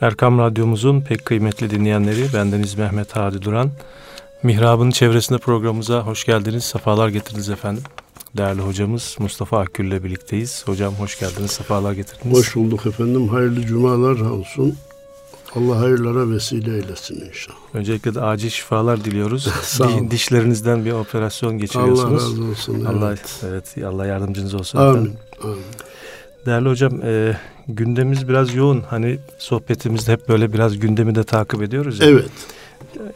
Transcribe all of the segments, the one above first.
Erkam Radyomuzun pek kıymetli dinleyenleri, bendeniz Mehmet Hadi Duran. Mihrab'ın çevresinde programımıza hoş geldiniz, sefalar getirdiniz efendim. Değerli hocamız Mustafa Akgül ile birlikteyiz. Hocam hoş geldiniz, sefalar getirdiniz. Hoş bulduk efendim, hayırlı cumalar olsun. Allah hayırlara vesile eylesin inşallah. Öncelikle de acil şifalar diliyoruz. Sağ olun. Dişlerinizden bir operasyon geçiriyorsunuz. Allah razı olsun. Allah, evet. evet Allah yardımcınız olsun. Amin. Efendim. Amin. Değerli hocam, e, gündemimiz biraz yoğun. Hani sohbetimizde hep böyle biraz gündemi de takip ediyoruz. Ya. Evet.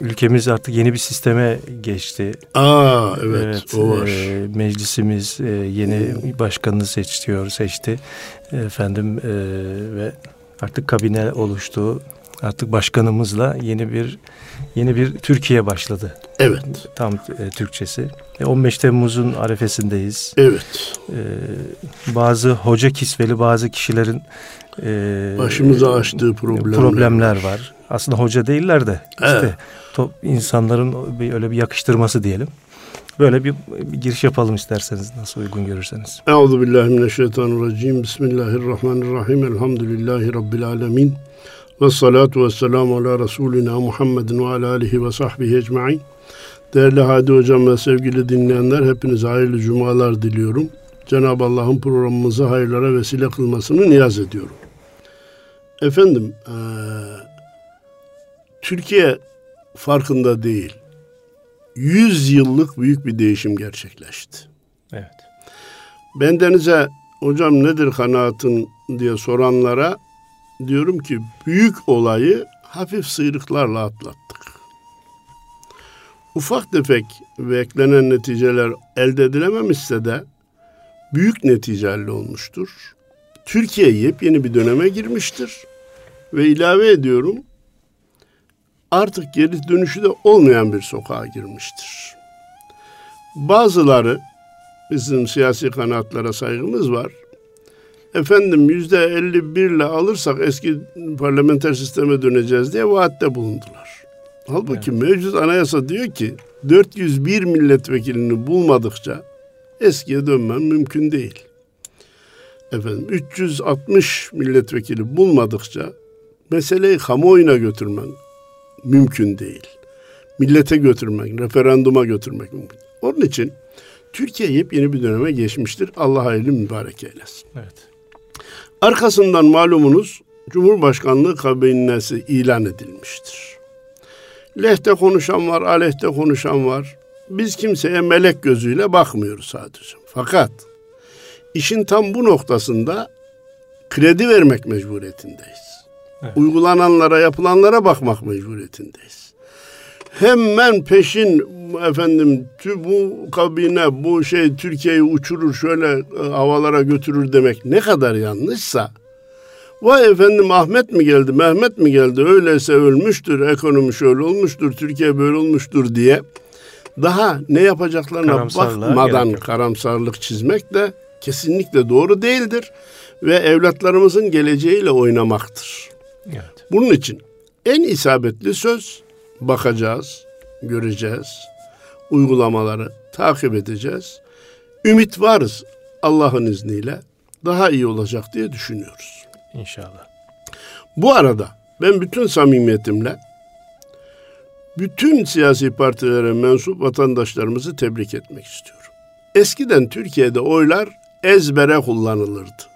Ülkemiz artık yeni bir sisteme geçti. Aa evet, evet o var. E, meclisimiz e, yeni hmm. başkanını seçiyor, seçti. Efendim e, ve artık kabine oluştu. Artık başkanımızla yeni bir yeni bir Türkiye başladı. Evet. Tam e, Türkçesi. E, 15 Temmuz'un arefesindeyiz. Evet. E, bazı hoca kisveli bazı kişilerin e, başımıza açtığı problemler, problemler var. Aslında hoca değiller de işte evet. top, insanların bir, öyle bir yakıştırması diyelim. Böyle bir, bir giriş yapalım isterseniz nasıl uygun görürseniz. Euzu billahi mineşşeytanirracim. Bismillahirrahmanirrahim. Elhamdülillahi rabbil alamin. Ve salatu ve selamu ala Resulina Muhammedin ve ala alihi ve sahbihi ecma'in. Değerli Hadi Hocam ve sevgili dinleyenler hepinize hayırlı cumalar diliyorum. Cenab-ı Allah'ın programımızı hayırlara vesile kılmasını niyaz ediyorum. Efendim, ee, Türkiye farkında değil. 100 yıllık büyük bir değişim gerçekleşti. Evet. Bendenize hocam nedir kanaatın diye soranlara diyorum ki büyük olayı hafif sıyrıklarla atlattık. Ufak tefek beklenen neticeler elde edilememişse de büyük neticeli olmuştur. Türkiye yepyeni bir döneme girmiştir. Ve ilave ediyorum artık geri dönüşü de olmayan bir sokağa girmiştir. Bazıları bizim siyasi kanatlara saygımız var efendim yüzde 51 ile alırsak eski parlamenter sisteme döneceğiz diye vaatte bulundular. Halbuki evet. mevcut anayasa diyor ki 401 milletvekilini bulmadıkça eskiye dönmem mümkün değil. Efendim 360 milletvekili bulmadıkça meseleyi kamuoyuna götürmen mümkün değil. Millete götürmek, referanduma götürmek mümkün. Onun için Türkiye yepyeni bir döneme geçmiştir. Allah hayırlı mübarek eylesin. Evet. Arkasından malumunuz Cumhurbaşkanlığı kabinesi ilan edilmiştir. Lehte konuşan var, aleyhte konuşan var. Biz kimseye melek gözüyle bakmıyoruz sadece. Fakat işin tam bu noktasında kredi vermek mecburiyetindeyiz. Evet. Uygulananlara, yapılanlara bakmak mecburiyetindeyiz. Hemen peşin efendim bu kabine bu şey Türkiye'yi uçurur şöyle e, havalara götürür demek ne kadar yanlışsa vay efendim Ahmet mi geldi Mehmet mi geldi öyleyse ölmüştür ekonomi şöyle olmuştur Türkiye böyle olmuştur diye daha ne yapacaklarına bakmadan karamsarlık çizmek de kesinlikle doğru değildir ve evlatlarımızın geleceğiyle oynamaktır. Evet. Bunun için en isabetli söz bakacağız, göreceğiz, uygulamaları takip edeceğiz. Ümit varız Allah'ın izniyle daha iyi olacak diye düşünüyoruz. İnşallah. Bu arada ben bütün samimiyetimle bütün siyasi partilere mensup vatandaşlarımızı tebrik etmek istiyorum. Eskiden Türkiye'de oylar ezbere kullanılırdı.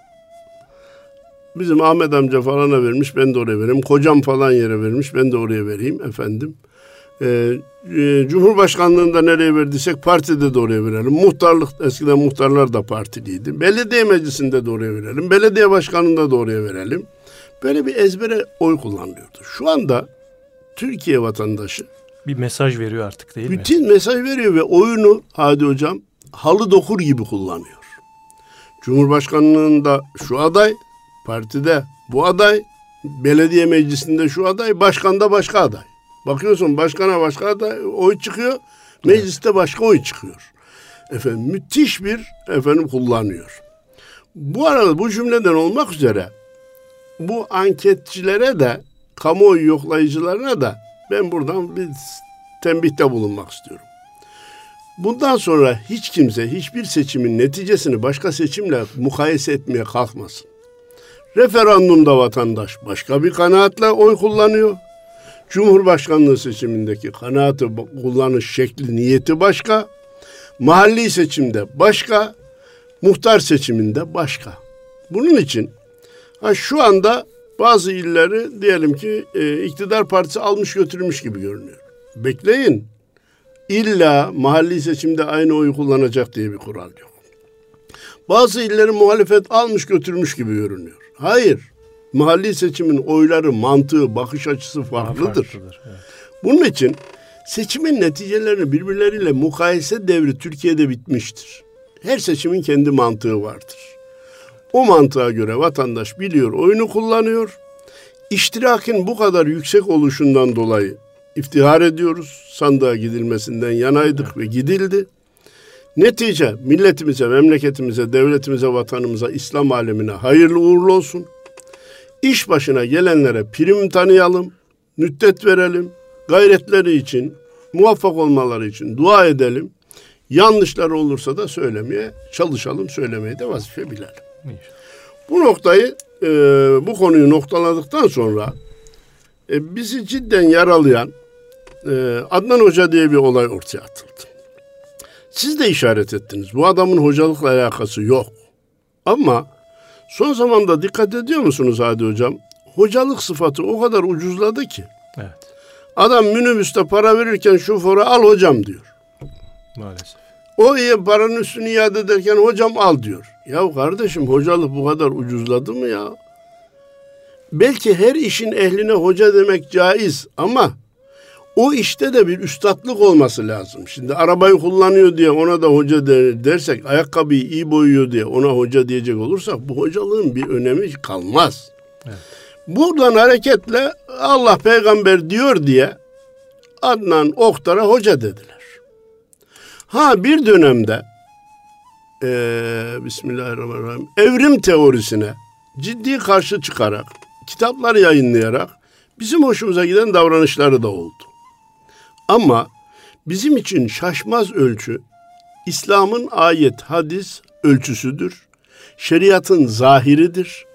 Bizim Ahmet amca falana vermiş ben de oraya vereyim. Kocam falan yere vermiş ben de oraya vereyim efendim. Ee, e, Cumhurbaşkanlığında nereye verdiysek partide de oraya verelim. Muhtarlık eskiden muhtarlar da partiliydi. Belediye meclisinde de oraya verelim. Belediye başkanında da oraya verelim. Böyle bir ezbere oy kullanılıyordu. Şu anda Türkiye vatandaşı bir mesaj veriyor artık değil bütün mi? Bütün mesaj veriyor ve oyunu Hadi Hocam halı dokur gibi kullanıyor. Cumhurbaşkanlığında şu aday, partide bu aday, belediye meclisinde şu aday, başkanda başka aday. Bakıyorsun başkana başka da oy çıkıyor. Mecliste başka oy çıkıyor. Efendim müthiş bir efendim kullanıyor. Bu arada bu cümleden olmak üzere bu anketçilere de kamuoyu yoklayıcılarına da ben buradan bir tembihte bulunmak istiyorum. Bundan sonra hiç kimse hiçbir seçimin neticesini başka seçimle mukayese etmeye kalkmasın. Referandumda vatandaş başka bir kanaatle oy kullanıyor. Cumhurbaşkanlığı seçimindeki kanaati kullanış şekli, niyeti başka. Mahalli seçimde başka, muhtar seçiminde başka. Bunun için ha şu anda bazı illeri diyelim ki e, iktidar partisi almış götürmüş gibi görünüyor. Bekleyin. İlla mahalli seçimde aynı oyu kullanacak diye bir kural yok. Bazı illeri muhalefet almış götürmüş gibi görünüyor. Hayır. Mahalli seçimin oyları, mantığı, bakış açısı farklıdır. farklıdır evet. Bunun için seçimin neticelerini birbirleriyle mukayese devri Türkiye'de bitmiştir. Her seçimin kendi mantığı vardır. O mantığa göre vatandaş biliyor, oyunu kullanıyor. İştirakin bu kadar yüksek oluşundan dolayı iftihar ediyoruz. Sandığa gidilmesinden yanaydık evet. ve gidildi. Netice milletimize, memleketimize, devletimize, vatanımıza, İslam alemine hayırlı uğurlu olsun. İş başına gelenlere prim tanıyalım, müddet verelim, gayretleri için, muvaffak olmaları için dua edelim. Yanlışlar olursa da söylemeye çalışalım, söylemeye de vazife bilelim. Bu noktayı, e, bu konuyu noktaladıktan sonra e, bizi cidden yaralayan e, Adnan Hoca diye bir olay ortaya atıldı. Siz de işaret ettiniz. Bu adamın hocalıkla alakası yok. Ama son zamanda dikkat ediyor musunuz Hadi Hocam? Hocalık sıfatı o kadar ucuzladı ki. Evet. Adam minibüste para verirken şoföre al hocam diyor. Maalesef. O iyi paranın üstünü iade ederken hocam al diyor. Ya kardeşim hocalık bu kadar ucuzladı mı ya? Belki her işin ehline hoca demek caiz ama o işte de bir üstatlık olması lazım. Şimdi arabayı kullanıyor diye ona da hoca dersek, ayakkabıyı iyi boyuyor diye ona hoca diyecek olursak bu hocalığın bir önemi kalmaz. Evet. Buradan hareketle Allah peygamber diyor diye Adnan Oktar'a hoca dediler. Ha bir dönemde ee, Bismillahirrahmanirrahim evrim teorisine ciddi karşı çıkarak kitaplar yayınlayarak bizim hoşumuza giden davranışları da oldu. Ama bizim için şaşmaz ölçü İslam'ın ayet, hadis ölçüsüdür. Şeriatın zahiridir.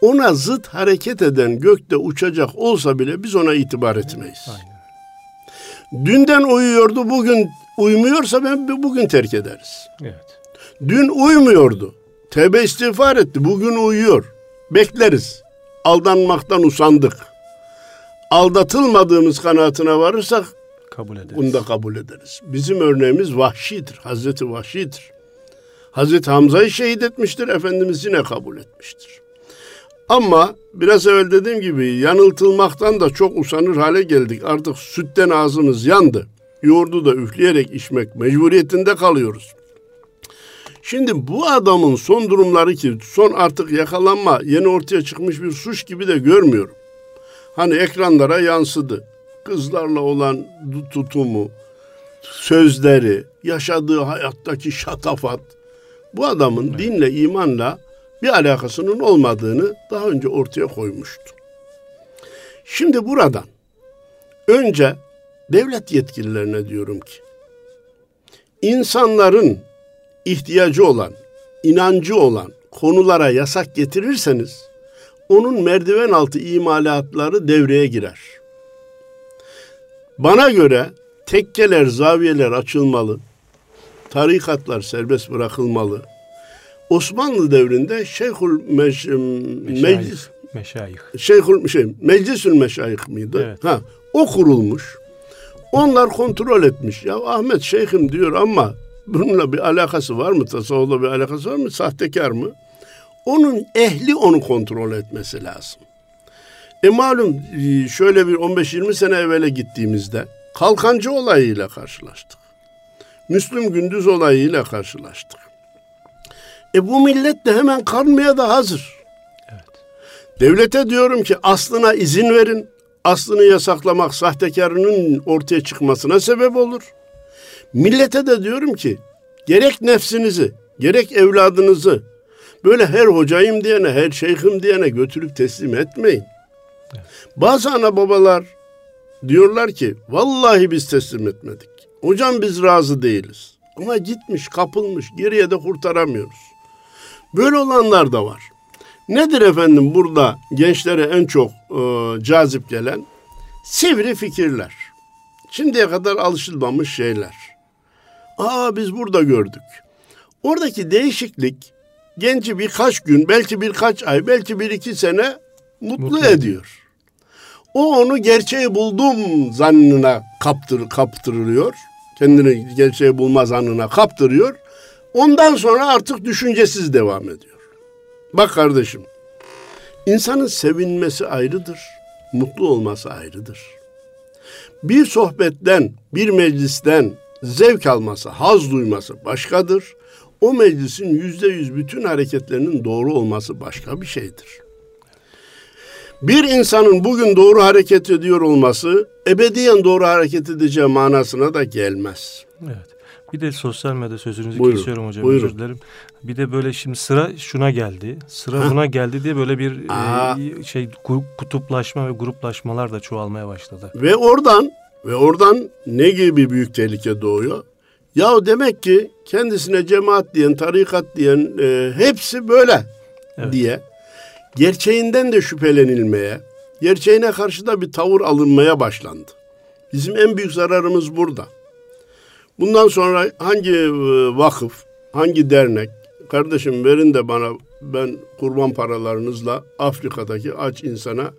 Ona zıt hareket eden gökte uçacak olsa bile biz ona itibar etmeyiz. Aynen. Dünden uyuyordu, bugün uymuyorsa ben bugün terk ederiz. Evet. Dün uymuyordu. Tevbe istiğfar etti. Bugün uyuyor. Bekleriz. Aldanmaktan usandık. Aldatılmadığımız kanaatine varırsak kabul ederiz. Bunu da kabul ederiz. Bizim örneğimiz Vahşi'dir. Hazreti Vahşi'dir. Hazreti Hamza'yı şehit etmiştir. Efendimiz yine kabul etmiştir. Ama biraz evvel dediğim gibi yanıltılmaktan da çok usanır hale geldik. Artık sütten ağzımız yandı. Yoğurdu da üfleyerek içmek mecburiyetinde kalıyoruz. Şimdi bu adamın son durumları ki son artık yakalanma yeni ortaya çıkmış bir suç gibi de görmüyorum. Hani ekranlara yansıdı kızlarla olan tutumu, sözleri, yaşadığı hayattaki şatafat bu adamın evet. dinle, imanla bir alakasının olmadığını daha önce ortaya koymuştu. Şimdi buradan önce devlet yetkililerine diyorum ki insanların ihtiyacı olan, inancı olan konulara yasak getirirseniz onun merdiven altı imalatları devreye girer. Bana göre tekkeler, zaviyeler açılmalı. Tarikatlar serbest bırakılmalı. Osmanlı devrinde Şeyhül Meş, Meclis Meşayih. Şeyhül şey, Meclisül Meşayih miydi? Evet. Ha, o kurulmuş. Onlar kontrol etmiş. Ya Ahmet şeyhim diyor ama bununla bir alakası var mı? Tasavvufla bir alakası var mı? Sahtekar mı? Onun ehli onu kontrol etmesi lazım. E malum e, şöyle bir 15-20 sene evvele gittiğimizde kalkancı olayıyla karşılaştık. Müslüm Gündüz olayıyla karşılaştık. E bu millet de hemen karmaya da hazır. Evet. Devlete diyorum ki aslına izin verin. Aslını yasaklamak sahtekarının ortaya çıkmasına sebep olur. Millete de diyorum ki gerek nefsinizi, gerek evladınızı böyle her hocayım diyene, her şeyhim diyene götürüp teslim etmeyin. Bazı ana babalar diyorlar ki vallahi biz teslim etmedik. Hocam biz razı değiliz. Ama gitmiş kapılmış geriye de kurtaramıyoruz. Böyle olanlar da var. Nedir efendim burada gençlere en çok e, cazip gelen? Sivri fikirler. Şimdiye kadar alışılmamış şeyler. Aa biz burada gördük. Oradaki değişiklik genci birkaç gün, belki birkaç ay, belki bir iki sene mutlu, mutlu ediyor. O onu gerçeği buldum zannına kaptır, kaptırılıyor. Kendini gerçeği bulma zannına kaptırıyor. Ondan sonra artık düşüncesiz devam ediyor. Bak kardeşim, insanın sevinmesi ayrıdır, mutlu olması ayrıdır. Bir sohbetten, bir meclisten zevk alması, haz duyması başkadır. O meclisin yüzde yüz bütün hareketlerinin doğru olması başka bir şeydir. Bir insanın bugün doğru hareket ediyor olması ebediyen doğru hareket edeceği manasına da gelmez. Evet. Bir de sosyal medya sözünüzü buyurun, kesiyorum hocam buyurun. özür dilerim. Bir de böyle şimdi sıra şuna geldi, sıra Heh. buna geldi diye böyle bir e, şey kutuplaşma ve gruplaşmalar da çoğalmaya başladı. Ve oradan ve oradan ne gibi büyük tehlike doğuyor? Ya demek ki kendisine cemaat diyen, tarikat diyen e, hepsi böyle evet. diye gerçeğinden de şüphelenilmeye, gerçeğine karşı da bir tavır alınmaya başlandı. Bizim en büyük zararımız burada. Bundan sonra hangi e, vakıf, hangi dernek, kardeşim verin de bana ben kurban paralarınızla Afrika'daki aç insana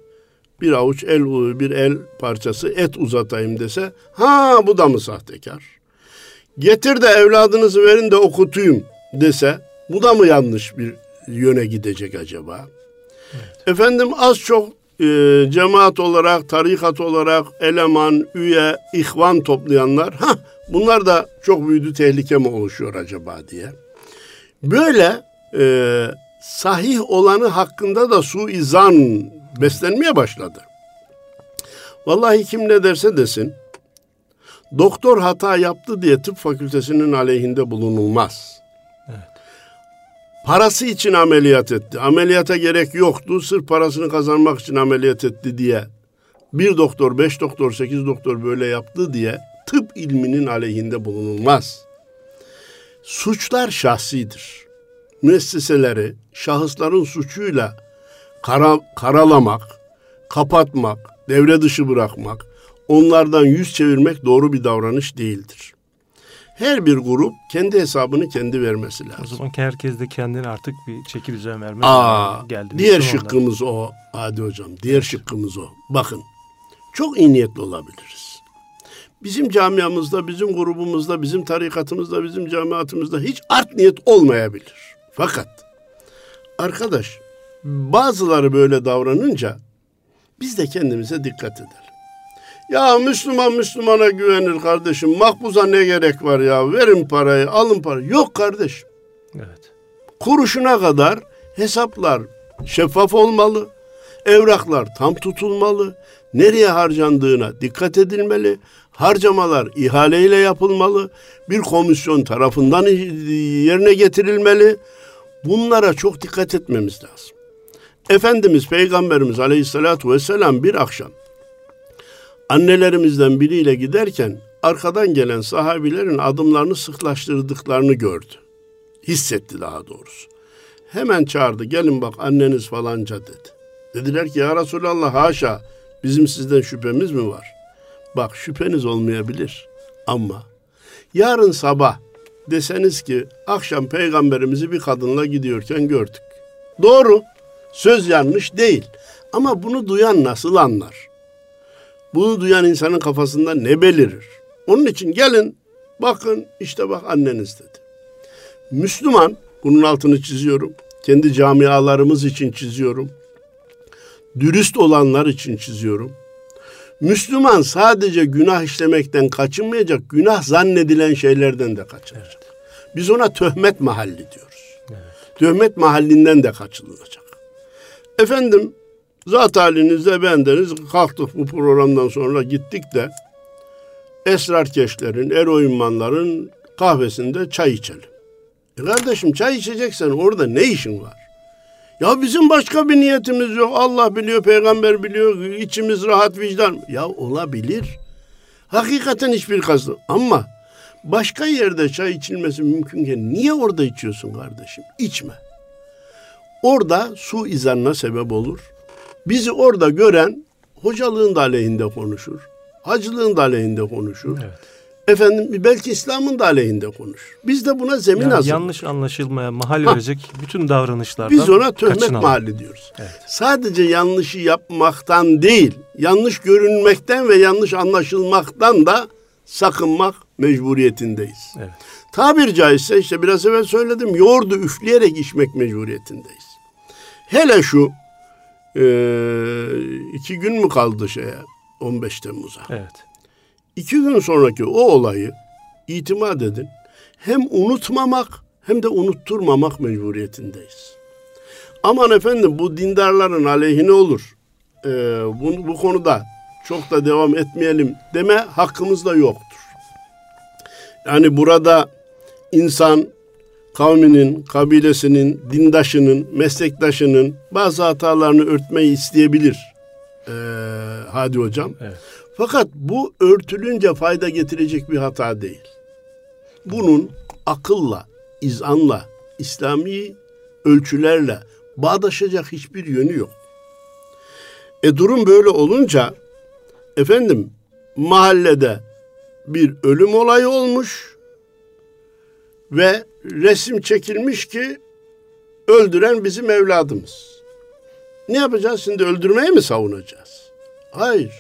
bir avuç el bir el parçası et uzatayım dese ha bu da mı sahtekar? Getir de evladınızı verin de okutayım dese bu da mı yanlış bir yöne gidecek acaba? Evet. Efendim az çok e, cemaat olarak, tarikat olarak eleman, üye, ihvan toplayanlar ha bunlar da çok büyüdü tehlike mi oluşuyor acaba diye. Böyle e, sahih olanı hakkında da suizan beslenmeye başladı. Vallahi kim ne derse desin, doktor hata yaptı diye tıp fakültesinin aleyhinde bulunulmaz. Parası için ameliyat etti. Ameliyata gerek yoktu. Sırf parasını kazanmak için ameliyat etti diye. Bir doktor, beş doktor, sekiz doktor böyle yaptı diye tıp ilminin aleyhinde bulunulmaz. Suçlar şahsidir. Müesseseleri şahısların suçuyla kara, karalamak, kapatmak, devre dışı bırakmak, onlardan yüz çevirmek doğru bir davranış değildir her bir grup kendi hesabını kendi vermesi lazım. O zaman herkes de kendine artık bir çeki düzen vermeli. Aa, geldi. Diğer şıkkımız o Adi Hocam. Diğer şıkkımız o. Bakın çok iyi niyetli olabiliriz. Bizim camiamızda, bizim grubumuzda, bizim tarikatımızda, bizim camiatımızda hiç art niyet olmayabilir. Fakat arkadaş bazıları böyle davranınca biz de kendimize dikkat edelim. Ya Müslüman Müslümana güvenir kardeşim. Makbuza ne gerek var ya? Verin parayı, alın parayı. Yok kardeşim. Evet. Kuruşuna kadar hesaplar şeffaf olmalı. Evraklar tam tutulmalı. Nereye harcandığına dikkat edilmeli. Harcamalar ihaleyle yapılmalı. Bir komisyon tarafından yerine getirilmeli. Bunlara çok dikkat etmemiz lazım. Efendimiz Peygamberimiz Aleyhisselatü Vesselam bir akşam annelerimizden biriyle giderken arkadan gelen sahabilerin adımlarını sıklaştırdıklarını gördü. Hissetti daha doğrusu. Hemen çağırdı gelin bak anneniz falanca dedi. Dediler ki ya Resulallah haşa bizim sizden şüphemiz mi var? Bak şüpheniz olmayabilir ama yarın sabah deseniz ki akşam peygamberimizi bir kadınla gidiyorken gördük. Doğru söz yanlış değil ama bunu duyan nasıl anlar? Bunu duyan insanın kafasında ne belirir? Onun için gelin bakın işte bak anneniz dedi. Müslüman bunun altını çiziyorum. Kendi camialarımız için çiziyorum. Dürüst olanlar için çiziyorum. Müslüman sadece günah işlemekten kaçınmayacak, günah zannedilen şeylerden de kaçınacak. Evet. Biz ona töhmet mahalli diyoruz. Evet. Töhmet mahallinden de kaçınılacak. Efendim Zat halinizde bendeniz kalktık bu programdan sonra gittik de esrarkeşlerin, eroinmanların kahvesinde çay içelim. E kardeşim çay içeceksen orada ne işin var? Ya bizim başka bir niyetimiz yok. Allah biliyor, peygamber biliyor, içimiz rahat vicdan. Ya olabilir. Hakikaten hiçbir kastı. Ama başka yerde çay içilmesi mümkünken niye orada içiyorsun kardeşim? İçme. orada su izanına sebep olur. Bizi orada gören hocalığın da aleyhinde konuşur. Hacılığın da aleyhinde konuşur. Evet. Efendim belki İslam'ın da aleyhinde konuşur. Biz de buna zemin yani hazırlıyoruz. Yanlış anlaşılmaya mahal verecek bütün davranışlardan Biz ona töhmet mahalli diyoruz. Evet. Sadece yanlışı yapmaktan değil, yanlış görünmekten ve yanlış anlaşılmaktan da sakınmak mecburiyetindeyiz. Evet. Tabir caizse işte biraz evvel söyledim yoğurdu üfleyerek içmek mecburiyetindeyiz. Hele şu iki gün mü kaldı şeye 15 Temmuz'a? Evet. İki gün sonraki o olayı itimat edin. Hem unutmamak hem de unutturmamak mecburiyetindeyiz. Aman efendim bu dindarların aleyhine olur. Ee, bu, bu konuda çok da devam etmeyelim deme hakkımız da yoktur. Yani burada insan kavminin, kabilesinin, dindaşının, meslektaşının bazı hatalarını örtmeyi isteyebilir. Ee, hadi hocam. Evet. Fakat bu örtülünce fayda getirecek bir hata değil. Bunun akılla, izanla, İslami ölçülerle bağdaşacak hiçbir yönü yok. E durum böyle olunca efendim mahallede bir ölüm olayı olmuş ve resim çekilmiş ki öldüren bizim evladımız. Ne yapacağız şimdi öldürmeyi mi savunacağız? Hayır.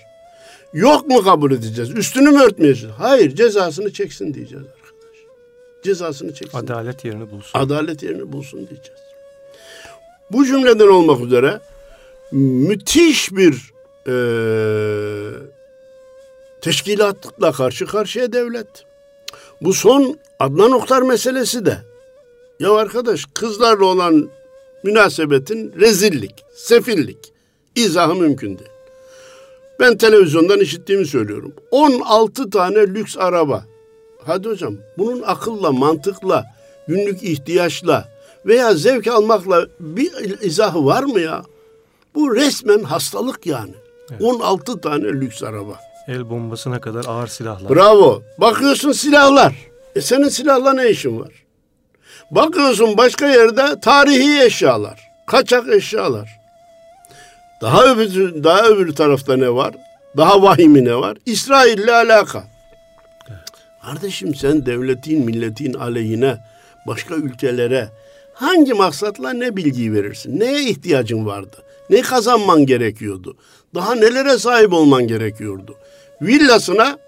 Yok mu kabul edeceğiz? Üstünü mü örtmeyeceğiz? Hayır cezasını çeksin diyeceğiz arkadaş. Cezasını çeksin. Adalet yerini bulsun. Adalet yerini bulsun diyeceğiz. Bu cümleden olmak üzere müthiş bir e, teşkilatla karşı karşıya devlet. Bu son Adnan Oktar meselesi de. Ya arkadaş kızlarla olan münasebetin rezillik, sefillik. izahı mümkün değil. Ben televizyondan işittiğimi söylüyorum. 16 tane lüks araba. Hadi hocam bunun akılla, mantıkla, günlük ihtiyaçla veya zevk almakla bir izahı var mı ya? Bu resmen hastalık yani. Evet. 16 tane lüks araba. El bombasına kadar ağır silahlar. Bravo. Bakıyorsun silahlar. E senin silahla ne işin var? Bakıyorsun başka yerde tarihi eşyalar, kaçak eşyalar. Daha öbür, daha öbür tarafta ne var? Daha vahimi ne var? İsrail'le alaka. Evet. Kardeşim sen devletin, milletin aleyhine, başka ülkelere hangi maksatla ne bilgiyi verirsin? Neye ihtiyacın vardı? Ne kazanman gerekiyordu? Daha nelere sahip olman gerekiyordu? Villasına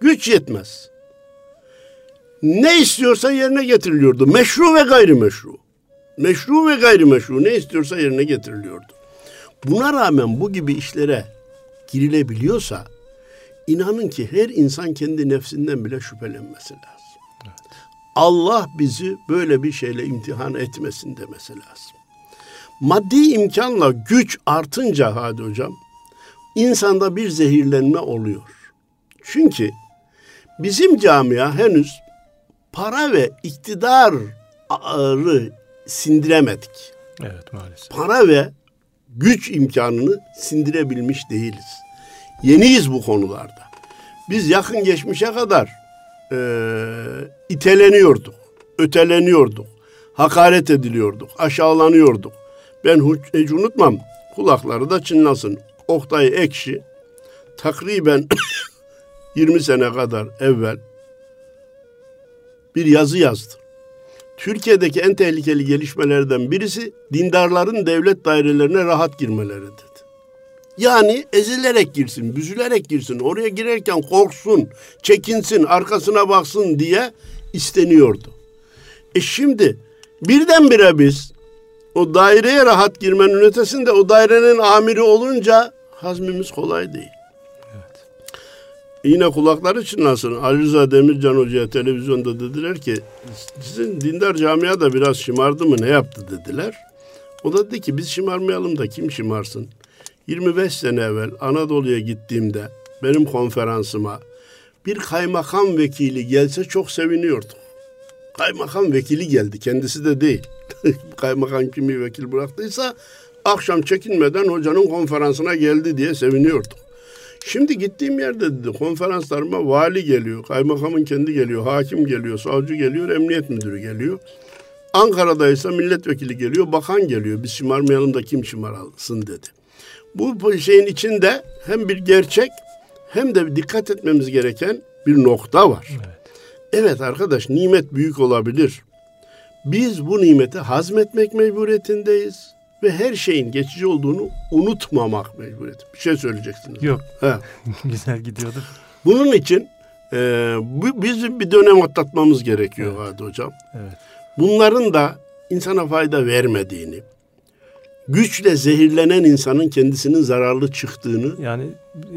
güç yetmez. Ne istiyorsa yerine getiriliyordu. Meşru ve gayrimeşru. Meşru ve gayrimeşru ne istiyorsa yerine getiriliyordu. Buna rağmen bu gibi işlere girilebiliyorsa inanın ki her insan kendi nefsinden bile şüphelenmesi lazım. Evet. Allah bizi böyle bir şeyle imtihan etmesin demesi lazım. Maddi imkanla güç artınca hadi hocam insanda bir zehirlenme oluyor. Çünkü bizim camia henüz para ve iktidarı sindiremedik. Evet maalesef. Para ve güç imkanını sindirebilmiş değiliz. Yeniyiz bu konularda. Biz yakın geçmişe kadar e, iteleniyorduk, öteleniyorduk, hakaret ediliyorduk, aşağılanıyorduk. Ben hiç unutmam, kulakları da çınlasın. Oktay Ekşi takriben 20 sene kadar evvel bir yazı yazdı. Türkiye'deki en tehlikeli gelişmelerden birisi dindarların devlet dairelerine rahat girmeleri dedi. Yani ezilerek girsin, büzülerek girsin, oraya girerken korksun, çekinsin, arkasına baksın diye isteniyordu. E şimdi birdenbire biz o daireye rahat girmenin ötesinde o dairenin amiri olunca hazmimiz kolay değil. Yine kulakları çınlasın. Ali Rıza Demircan Hoca'ya televizyonda dediler ki sizin dindar camia da biraz şımardı mı ne yaptı dediler. O da dedi ki biz şımarmayalım da kim şımarsın? 25 sene evvel Anadolu'ya gittiğimde benim konferansıma bir kaymakam vekili gelse çok seviniyordum. Kaymakam vekili geldi kendisi de değil. kaymakam kimi vekil bıraktıysa akşam çekinmeden hocanın konferansına geldi diye seviniyordum. Şimdi gittiğim yerde dedi konferanslarıma vali geliyor, kaymakamın kendi geliyor, hakim geliyor, savcı geliyor, emniyet müdürü geliyor. Ankara'daysa milletvekili geliyor, bakan geliyor. Biz şımarmayalım da kim şımaralsın dedi. Bu şeyin içinde hem bir gerçek hem de dikkat etmemiz gereken bir nokta var. Evet, evet arkadaş nimet büyük olabilir. Biz bu nimeti hazmetmek mecburiyetindeyiz ve her şeyin geçici olduğunu unutmamak mecburiyeti. Bir şey söyleyeceksiniz. Yok. He. Güzel gidiyordu. Bunun için e, bu, bizim bir dönem atlatmamız gerekiyor evet. Hadi Hocam. Evet. Bunların da insana fayda vermediğini, güçle zehirlenen insanın kendisinin zararlı çıktığını. Yani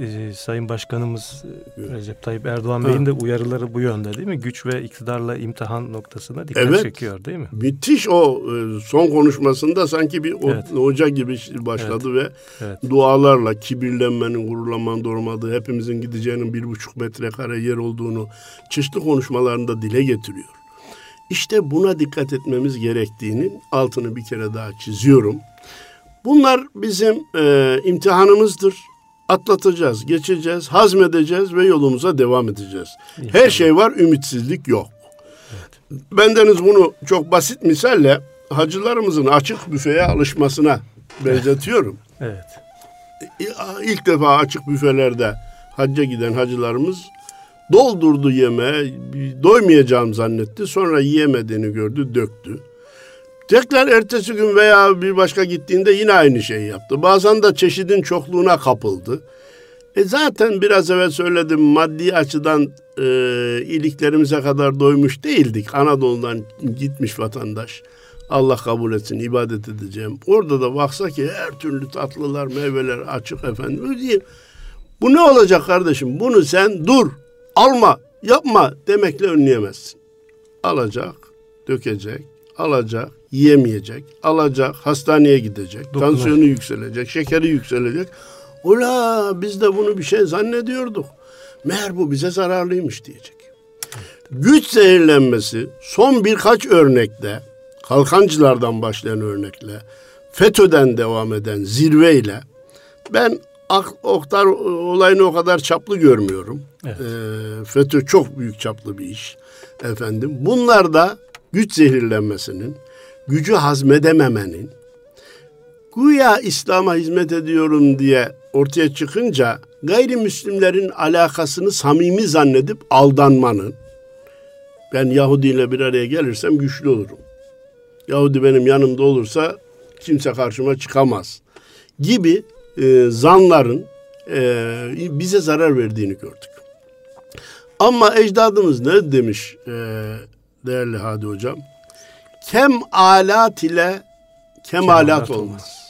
e, Sayın Başkanımız e, Recep Tayyip Erdoğan Bey'in de uyarıları bu yönde değil mi? Güç ve iktidarla imtihan noktasına dikkat evet, çekiyor değil mi? Müthiş o e, son konuşmasında sanki bir evet. hoca gibi başladı evet. ve evet. dualarla kibirlenmenin, gururlanmanın doğurmadığı, hepimizin gideceğinin bir buçuk metrekare yer olduğunu çeşitli konuşmalarında dile getiriyor. İşte buna dikkat etmemiz gerektiğinin altını bir kere daha çiziyorum. Bunlar bizim e, imtihanımızdır. Atlatacağız, geçeceğiz, hazmedeceğiz ve yolumuza devam edeceğiz. İnşallah. Her şey var, ümitsizlik yok. Evet. Bendeniz bunu çok basit misalle hacılarımızın açık büfeye alışmasına benzetiyorum. evet. İlk defa açık büfelerde hacca giden hacılarımız doldurdu yeme, doymayacağım zannetti. Sonra yiyemediğini gördü, döktü. Tekrar ertesi gün veya bir başka gittiğinde yine aynı şeyi yaptı. Bazen de çeşidin çokluğuna kapıldı. E zaten biraz evvel söyledim maddi açıdan e, iliklerimize kadar doymuş değildik. Anadolu'dan gitmiş vatandaş. Allah kabul etsin ibadet edeceğim. Orada da baksa ki her türlü tatlılar, meyveler açık efendim. Diyeyim. Bu ne olacak kardeşim? Bunu sen dur, alma, yapma demekle önleyemezsin. Alacak, dökecek, alacak, yiyemeyecek, alacak, hastaneye gidecek, Dokunar. tansiyonu yükselecek, şekeri yükselecek. Ula biz de bunu bir şey zannediyorduk. Meğer bu bize zararlıymış diyecek. Güç zehirlenmesi son birkaç örnekte, kalkancılardan başlayan örnekle, FETÖ'den devam eden zirveyle ben Oktar olayını o kadar çaplı görmüyorum. Evet. E, FETÖ çok büyük çaplı bir iş efendim. Bunlar da güç zehirlenmesinin, gücü hazmedememenin, güya İslam'a hizmet ediyorum diye ortaya çıkınca gayrimüslimlerin alakasını samimi zannedip aldanmanın, ben Yahudi ile bir araya gelirsem güçlü olurum. Yahudi benim yanımda olursa kimse karşıma çıkamaz gibi e, zanların e, bize zarar verdiğini gördük. Ama ecdadımız ne demiş e, değerli Hadi Hocam? Kem alat ile kemalat olmaz. olmaz.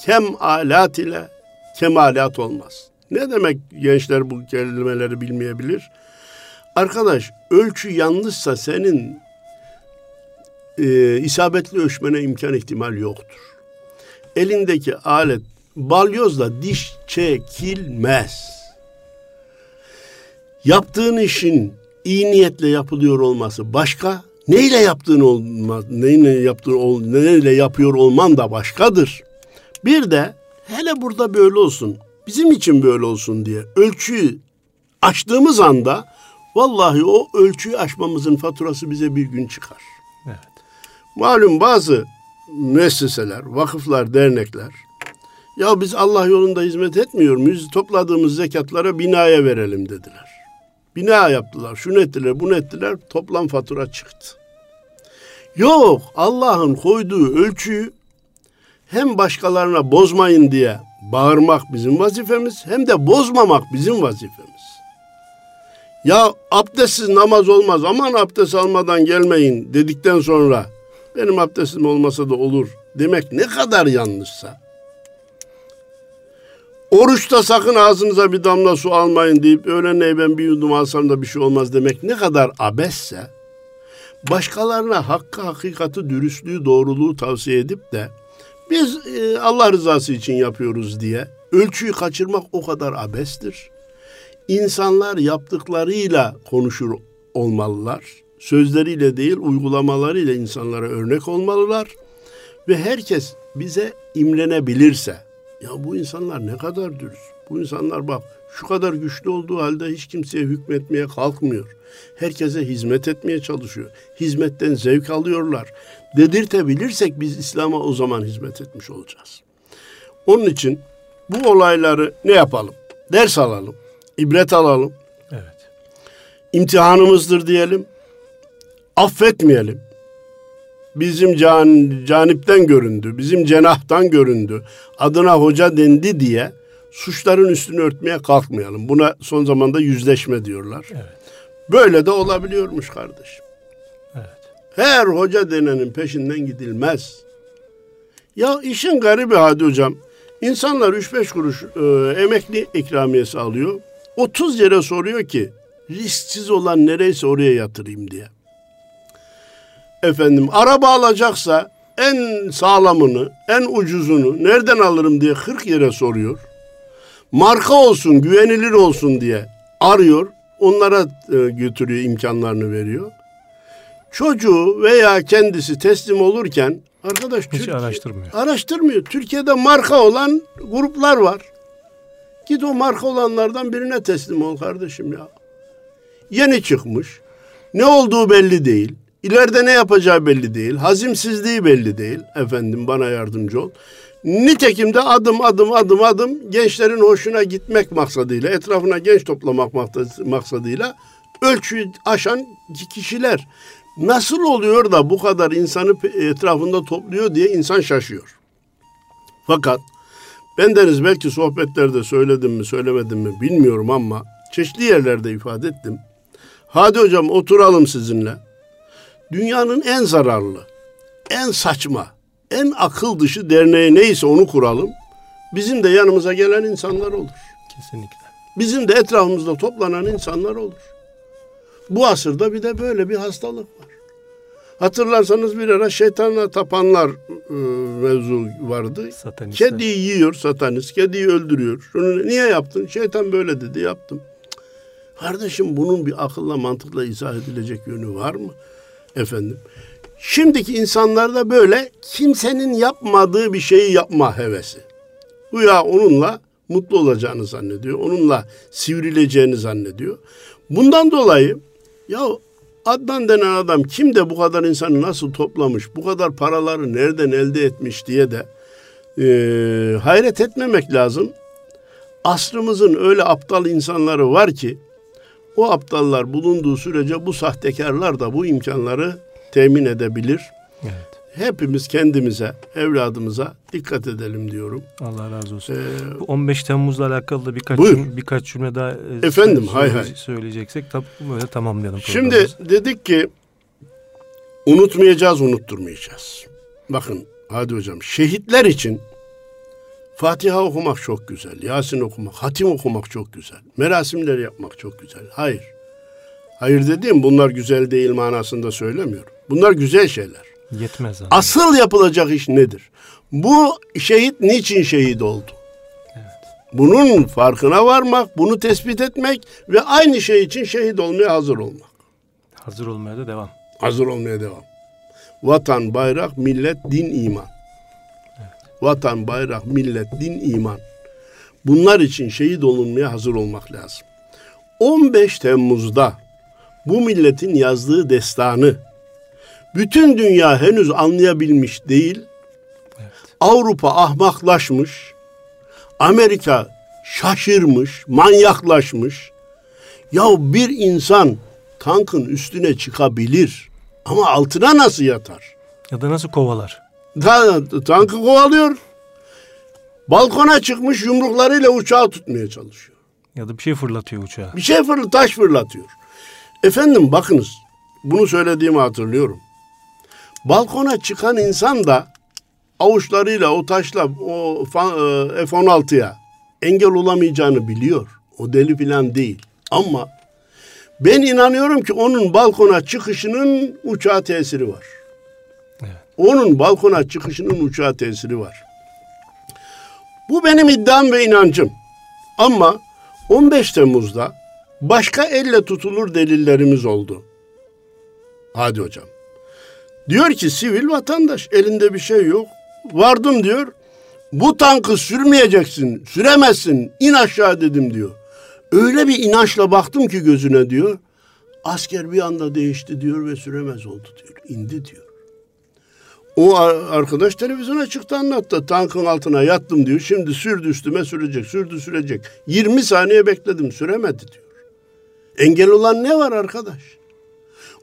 Kem alat ile kemalat olmaz. Ne demek gençler bu kelimeleri bilmeyebilir? Arkadaş ölçü yanlışsa senin e, isabetli ölçmene imkan ihtimal yoktur. Elindeki alet balyozla diş çekilmez. Yaptığın işin iyi niyetle yapılıyor olması başka, neyle yaptığın olmaz, neyle yaptığın ol, neyle yapıyor olman da başkadır. Bir de hele burada böyle olsun, bizim için böyle olsun diye ölçüyü açtığımız anda vallahi o ölçüyü aşmamızın faturası bize bir gün çıkar. Evet. Malum bazı müesseseler, vakıflar, dernekler ya biz Allah yolunda hizmet etmiyor muyuz? Topladığımız zekatlara binaya verelim dediler. Bina yaptılar, şunu ettiler, bunu ettiler. Toplam fatura çıktı. Yok, Allah'ın koyduğu ölçüyü hem başkalarına bozmayın diye bağırmak bizim vazifemiz hem de bozmamak bizim vazifemiz. Ya abdestsiz namaz olmaz aman abdest almadan gelmeyin dedikten sonra benim abdestim olmasa da olur demek ne kadar yanlışsa Oruçta sakın ağzınıza bir damla su almayın deyip öğlen ben bir yudum alsam da bir şey olmaz demek ne kadar abesse başkalarına hakkı, hakikati, dürüstlüğü, doğruluğu tavsiye edip de biz e, Allah rızası için yapıyoruz diye ölçüyü kaçırmak o kadar abestir. İnsanlar yaptıklarıyla konuşur olmalılar. Sözleriyle değil uygulamalarıyla insanlara örnek olmalılar. Ve herkes bize imrenebilirse, Ya bu insanlar ne kadar dürüst. Bu insanlar bak şu kadar güçlü olduğu halde hiç kimseye hükmetmeye kalkmıyor. Herkese hizmet etmeye çalışıyor. Hizmetten zevk alıyorlar. Dedirtebilirsek biz İslam'a o zaman hizmet etmiş olacağız. Onun için bu olayları ne yapalım? Ders alalım. ibret alalım. Evet. İmtihanımızdır diyelim. Affetmeyelim. Bizim can, canipten göründü, bizim cenahtan göründü, adına hoca dendi diye suçların üstünü örtmeye kalkmayalım. Buna son zamanda yüzleşme diyorlar. Evet. Böyle de olabiliyormuş kardeşim. Evet. Her hoca denenin peşinden gidilmez. Ya işin garibi hadi hocam. İnsanlar 3-5 kuruş e, emekli ikramiyesi alıyor. 30 yere soruyor ki risksiz olan nereyse oraya yatırayım diye. Efendim araba alacaksa en sağlamını, en ucuzunu nereden alırım diye 40 yere soruyor. Marka olsun, güvenilir olsun diye arıyor. Onlara e, götürüyor, imkanlarını veriyor. Çocuğu veya kendisi teslim olurken arkadaş Hiç Türkiye- araştırmıyor. Araştırmıyor. Türkiye'de marka olan gruplar var. Git o marka olanlardan birine teslim ol kardeşim ya. Yeni çıkmış. Ne olduğu belli değil. İleride ne yapacağı belli değil. Hazimsizliği belli değil. Efendim bana yardımcı ol. Nitekim de adım adım adım adım gençlerin hoşuna gitmek maksadıyla, etrafına genç toplamak maksadıyla ölçüyü aşan kişiler. Nasıl oluyor da bu kadar insanı etrafında topluyor diye insan şaşıyor. Fakat ben deniz belki sohbetlerde söyledim mi söylemedim mi bilmiyorum ama çeşitli yerlerde ifade ettim. Hadi hocam oturalım sizinle. Dünyanın en zararlı, en saçma, en akıl dışı derneği neyse onu kuralım. Bizim de yanımıza gelen insanlar olur. Kesinlikle. Bizim de etrafımızda toplanan insanlar olur. Bu asırda bir de böyle bir hastalık var. Hatırlarsanız bir ara şeytanla tapanlar e, mevzu vardı. Satanistler. Kediyi yiyor satanist, kediyi öldürüyor. Şunu niye yaptın? Şeytan böyle dedi, yaptım. Kardeşim bunun bir akılla mantıkla izah edilecek yönü var mı? Efendim. Şimdiki insanlarda böyle kimsenin yapmadığı bir şeyi yapma hevesi. Bu ya onunla mutlu olacağını zannediyor. Onunla sivrileceğini zannediyor. Bundan dolayı ya Adnan denen adam kim de bu kadar insanı nasıl toplamış, bu kadar paraları nereden elde etmiş diye de e, hayret etmemek lazım. Asrımızın öyle aptal insanları var ki o aptallar bulunduğu sürece bu sahtekarlar da bu imkanları temin edebilir. Evet. Hepimiz kendimize, evladımıza dikkat edelim diyorum. Allah razı olsun. Ee, Bu 15 Temmuz'la alakalı da birkaç Buyur. cüm- birkaç cümle daha e, Efendim, hay hay. söyleyeceksek tabii böyle tamamlayalım Şimdi dedik ki unutmayacağız, unutturmayacağız. Bakın hadi hocam şehitler için Fatiha okumak çok güzel, Yasin okumak, hatim okumak çok güzel, merasimler yapmak çok güzel. Hayır. Hayır dediğim bunlar güzel değil manasında söylemiyorum. Bunlar güzel şeyler. yetmez zaten. Asıl yapılacak iş nedir? Bu şehit niçin şehit oldu? Bunun farkına varmak, bunu tespit etmek ve aynı şey için şehit olmaya hazır olmak. Hazır olmaya da devam. Hazır olmaya devam. Vatan, bayrak, millet, din, iman. Vatan, bayrak, millet, din, iman. Bunlar için şehit olunmaya hazır olmak lazım. 15 Temmuz'da bu milletin yazdığı destanı bütün dünya henüz anlayabilmiş değil. Avrupa ahmaklaşmış. Amerika şaşırmış, manyaklaşmış. Ya bir insan tankın üstüne çıkabilir ama altına nasıl yatar? Ya da nasıl kovalar? Ta- tankı kovalıyor. Balkona çıkmış yumruklarıyla uçağı tutmaya çalışıyor. Ya da bir şey fırlatıyor uçağa. Bir şey fırlat, taş fırlatıyor. Efendim bakınız, bunu söylediğimi hatırlıyorum. Balkona çıkan insan da avuçlarıyla o taşla o e, F-16'ya engel olamayacağını biliyor. O deli falan değil. Ama ben inanıyorum ki onun balkona çıkışının uçağa tesiri var. Onun balkona çıkışının uçağa tesiri var. Bu benim iddiam ve inancım. Ama 15 Temmuz'da başka elle tutulur delillerimiz oldu. Hadi hocam. Diyor ki sivil vatandaş elinde bir şey yok. Vardım diyor. Bu tankı sürmeyeceksin, süremezsin, in aşağı dedim diyor. Öyle bir inançla baktım ki gözüne diyor. Asker bir anda değişti diyor ve süremez oldu diyor. İndi diyor. O arkadaş televizyona çıktı anlattı. Tankın altına yattım diyor. Şimdi sürdü üstüme sürecek, sürdü sürecek. 20 saniye bekledim süremedi diyor. Engel olan ne var arkadaş?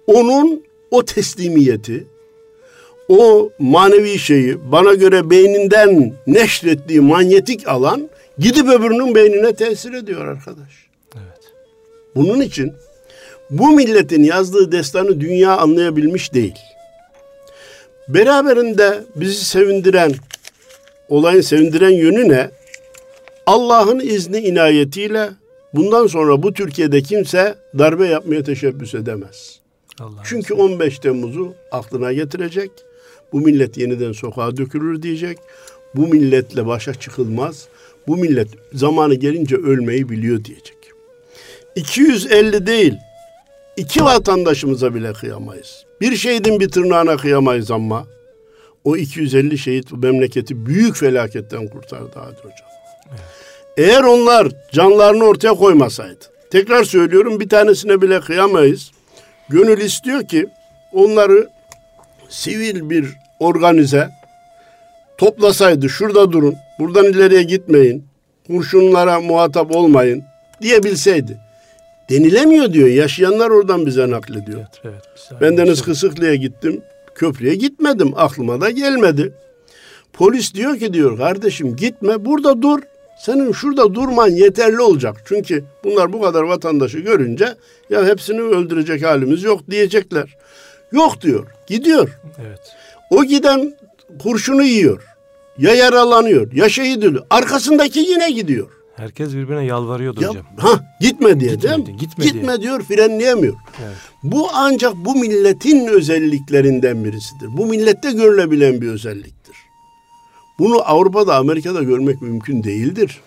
Onun o teslimiyeti, o manevi şeyi bana göre beyninden neşrettiği manyetik alan gidip öbürünün beynine tesir ediyor arkadaş. Evet. Bunun için bu milletin yazdığı destanı dünya anlayabilmiş değil. Beraberinde bizi sevindiren, olayın sevindiren yönü ne? Allah'ın izni inayetiyle bundan sonra bu Türkiye'de kimse darbe yapmaya teşebbüs edemez. Allah Çünkü 15 Temmuz'u aklına getirecek. Bu millet yeniden sokağa dökülür diyecek. Bu milletle başa çıkılmaz. Bu millet zamanı gelince ölmeyi biliyor diyecek. 250 değil, iki vatandaşımıza bile kıyamayız. Bir şehidin bir tırnağına kıyamayız ama o 250 şehit bu memleketi büyük felaketten kurtardı Hadi Hocam. Evet. Eğer onlar canlarını ortaya koymasaydı, tekrar söylüyorum bir tanesine bile kıyamayız. Gönül istiyor ki onları sivil bir organize toplasaydı şurada durun, buradan ileriye gitmeyin, kurşunlara muhatap olmayın diyebilseydi. Denilemiyor diyor. Yaşayanlar oradan bize naklediyor. Evet, evet, ben Deniz Kısıklı'ya gittim. Köprüye gitmedim. Aklıma da gelmedi. Polis diyor ki diyor kardeşim gitme burada dur. Senin şurada durman yeterli olacak. Çünkü bunlar bu kadar vatandaşı görünce ya hepsini öldürecek halimiz yok diyecekler. Yok diyor. Gidiyor. Evet. O giden kurşunu yiyor. Ya yaralanıyor ya şehit oluyor. Arkasındaki yine gidiyor. Herkes birbirine yalvarıyordu ya, hocam. Ha gitme diye gitme, değil mi? Gitme, gitme diye. diyor frenleyemiyor. Evet. Bu ancak bu milletin özelliklerinden birisidir. Bu millette görülebilen bir özelliktir. Bunu Avrupa'da Amerika'da görmek mümkün değildir.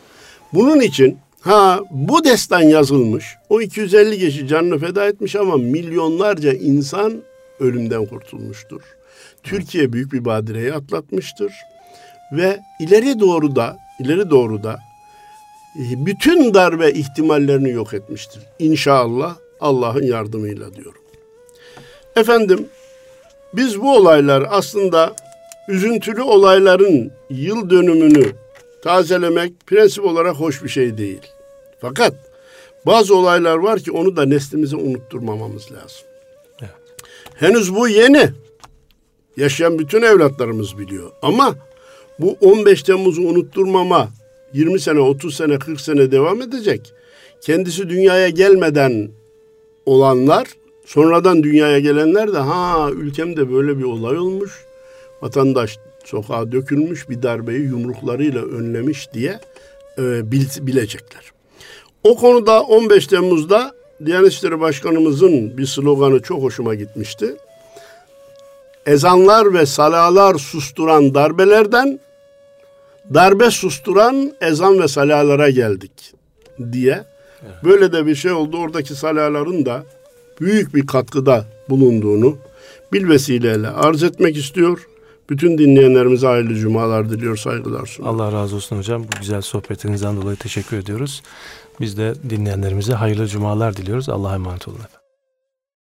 Bunun için ha bu destan yazılmış. O 250 kişi canını feda etmiş ama milyonlarca insan ölümden kurtulmuştur. Türkiye büyük bir badireyi atlatmıştır ve ileri doğru da ileri doğru da bütün darbe ihtimallerini yok etmiştir. İnşallah Allah'ın yardımıyla diyorum. Efendim biz bu olaylar aslında üzüntülü olayların yıl dönümünü tazelemek prensip olarak hoş bir şey değil. Fakat bazı olaylar var ki onu da neslimize unutturmamamız lazım. Evet. Henüz bu yeni. Yaşayan bütün evlatlarımız biliyor. Ama bu 15 Temmuz'u unutturmama 20 sene, 30 sene, 40 sene devam edecek. Kendisi dünyaya gelmeden olanlar, sonradan dünyaya gelenler de ha ülkemde böyle bir olay olmuş. Vatandaş sokağa dökülmüş bir darbeyi yumruklarıyla önlemiş diye e, bilecekler. O konuda 15 Temmuz'da Diyanet İşleri Başkanımızın bir sloganı çok hoşuma gitmişti. Ezanlar ve salalar susturan darbelerden darbe susturan ezan ve salalara geldik diye. Böyle de bir şey oldu. Oradaki salaların da büyük bir katkıda bulunduğunu bil vesileyle arz etmek istiyor. Bütün dinleyenlerimize hayırlı cumalar diliyor, saygılar sunuyorum. Allah razı olsun hocam. Bu güzel sohbetinizden dolayı teşekkür ediyoruz. Biz de dinleyenlerimize hayırlı cumalar diliyoruz. Allah'a emanet olun efendim.